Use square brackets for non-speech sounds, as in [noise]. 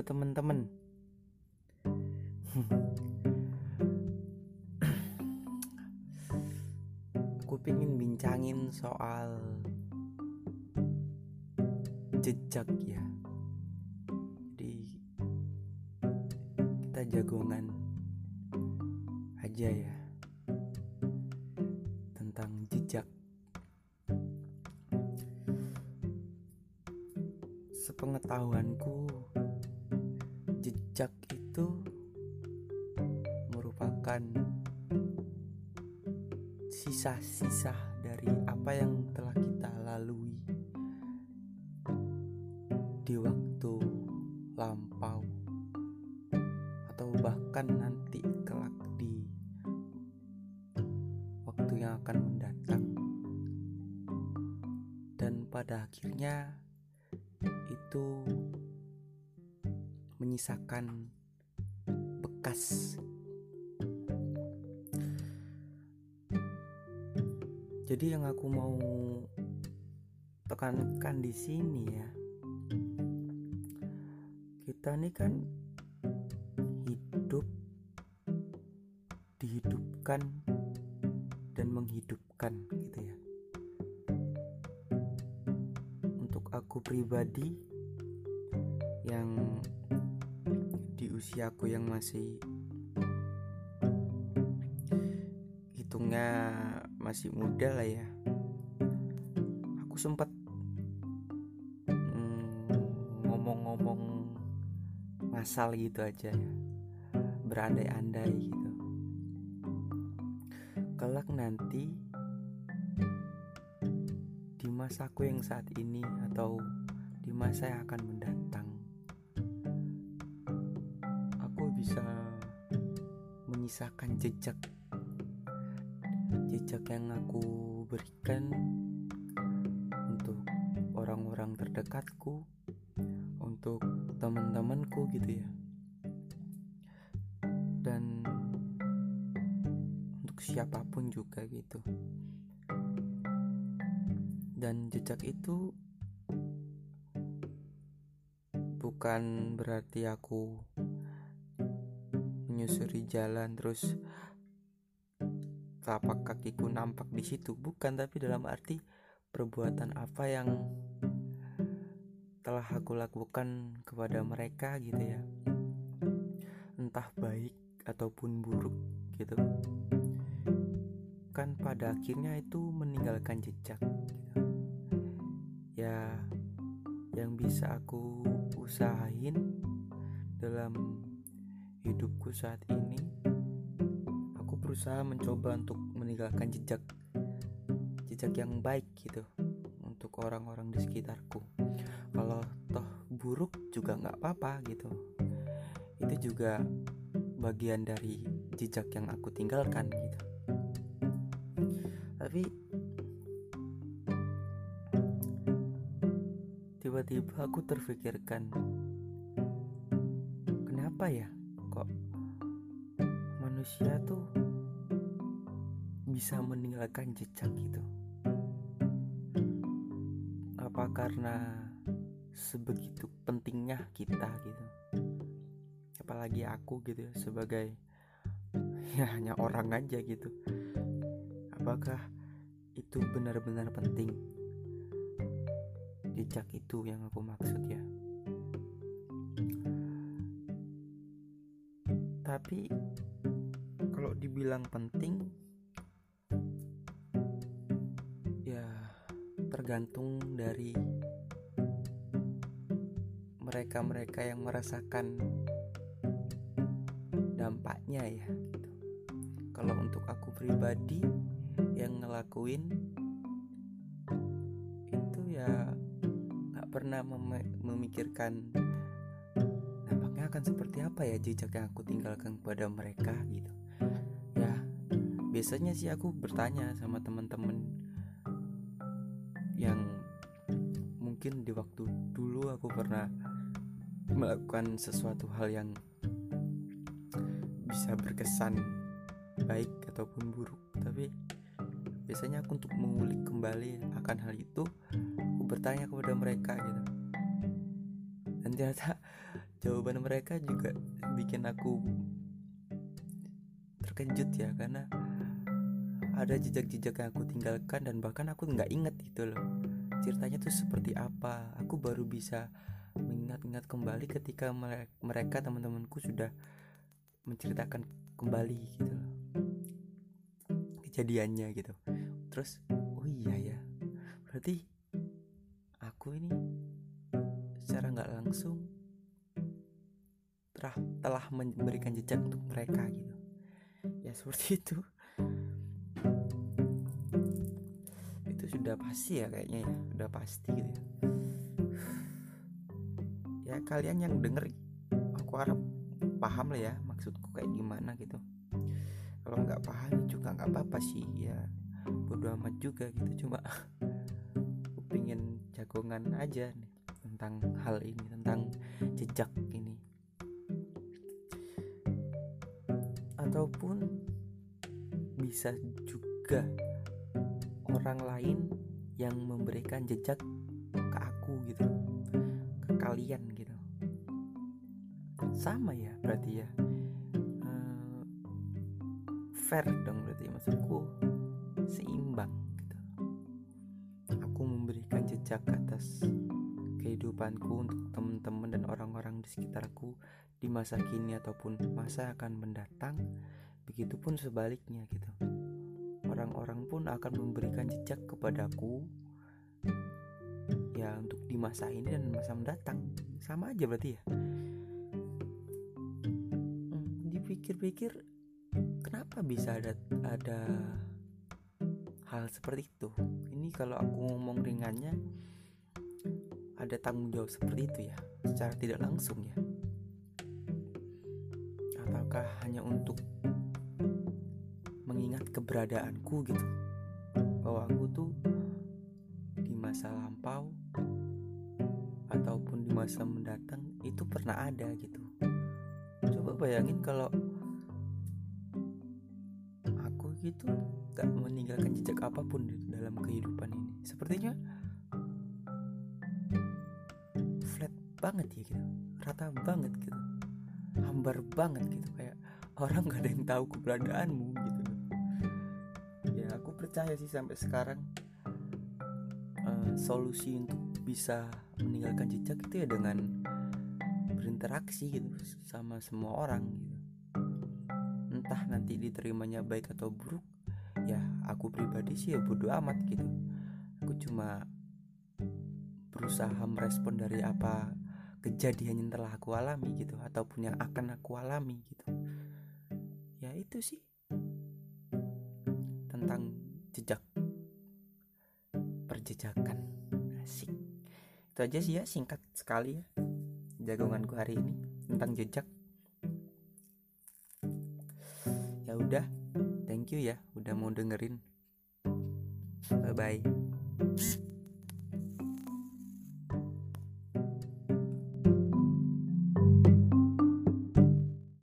Halo teman-teman. Aku pengen bincangin soal jejak ya. Jadi kita jagongan aja ya tentang jejak. Sepengetahuanku merupakan sisa-sisa dari apa yang telah kita lalui di waktu lampau atau bahkan nanti kelak di waktu yang akan mendatang dan pada akhirnya itu menyisakan bekas. Jadi yang aku mau tekankan di sini ya, kita ini kan hidup, dihidupkan dan menghidupkan gitu ya. Untuk aku pribadi yang di usiaku yang masih hitungnya masih muda lah ya. Aku sempat mm, ngomong-ngomong ngasal gitu aja ya. Berandai-andai gitu. Kelak nanti di masaku yang saat ini atau di masa yang akan mendatang aku bisa menyisakan jejak jejak yang aku berikan untuk orang-orang terdekatku untuk teman-temanku gitu ya. Dan untuk siapa pun juga gitu. Dan jejak itu bukan berarti aku menyusuri jalan terus tapak kakiku nampak di situ. Bukan tapi dalam arti perbuatan apa yang telah aku lakukan kepada mereka gitu ya. Entah baik ataupun buruk gitu. Kan pada akhirnya itu meninggalkan jejak gitu. ya yang bisa aku usahain dalam hidupku saat ini berusaha mencoba untuk meninggalkan jejak jejak yang baik gitu untuk orang-orang di sekitarku. Kalau toh buruk juga nggak apa-apa gitu. Itu juga bagian dari jejak yang aku tinggalkan gitu. Tapi tiba-tiba aku terfikirkan kenapa ya kok manusia tuh bisa meninggalkan jejak gitu apa karena sebegitu pentingnya kita gitu? Apalagi aku gitu ya, sebagai [laughs] ya hanya orang aja gitu. Apakah itu benar-benar penting? Jejak itu yang aku maksud ya. Tapi kalau dibilang penting tergantung dari mereka-mereka yang merasakan dampaknya ya gitu. kalau untuk aku pribadi yang ngelakuin itu ya nggak pernah mem- memikirkan dampaknya akan seperti apa ya jejak yang aku tinggalkan kepada mereka gitu ya biasanya sih aku bertanya sama teman-teman yang mungkin di waktu dulu aku pernah melakukan sesuatu hal yang bisa berkesan baik ataupun buruk. Tapi biasanya aku untuk mengulik kembali akan hal itu aku bertanya kepada mereka gitu. Dan ternyata [laughs] jawaban mereka juga bikin aku terkejut ya karena ada jejak-jejak yang aku tinggalkan dan bahkan aku nggak inget gitu loh. Ceritanya tuh seperti apa? Aku baru bisa mengingat-ingat kembali ketika mereka teman-temanku sudah menceritakan kembali gitu loh. Kejadiannya gitu. Terus oh iya ya. Berarti aku ini secara nggak langsung telah telah memberikan jejak untuk mereka gitu. Ya seperti itu sudah pasti ya kayaknya ya sudah pasti gitu ya. [sighs] Ya kalian yang denger aku harap paham lah ya maksudku kayak gimana gitu. Kalau nggak paham juga nggak apa-apa sih ya bodo amat juga gitu. Cuma [laughs] aku pingin jagongan aja nih tentang hal ini tentang jejak ini. Ataupun bisa juga orang lain yang memberikan jejak ke aku gitu ke kalian gitu. Sama ya berarti ya. Uh, fair dong berarti maksudku seimbang gitu. Aku memberikan jejak atas kehidupanku untuk teman-teman dan orang-orang di sekitarku di masa kini ataupun masa akan mendatang. Begitupun sebaliknya gitu orang-orang pun akan memberikan jejak kepadaku ya untuk di masa ini dan masa mendatang. Sama aja berarti ya? Hmm, dipikir-pikir kenapa bisa ada ada hal seperti itu? Ini kalau aku ngomong ringannya ada tanggung jawab seperti itu ya secara tidak langsung ya. Ataukah hanya untuk mengingat keberadaanku gitu. Bahwa aku tuh di masa lampau ataupun di masa mendatang itu pernah ada gitu. Coba bayangin kalau aku gitu gak meninggalkan jejak apa pun dalam kehidupan ini. Sepertinya banget ya gitu rata banget gitu hambar banget gitu. Kayak orang gak ada yang tahu keberadaanmu gitu percaya sih sampai sekarang uh, solusi untuk bisa meninggalkan jejak itu ya dengan berinteraksi gitu sama semua orang gitu. Entah nanti diterimanya baik atau buruk ya aku pribadi sih ya bodo amat gitu. Aku cuma berusaha merespon dari apa kejadian yang telah aku alami gitu ataupun yang akan aku alami gitu. Ya itu sih tentang jejak. Perjejakan. Asik. Itu aja sih ya singkat sekali ya jagonganku hari ini tentang jejak. Ya udah thank you ya udah mau dengerin. Bye bye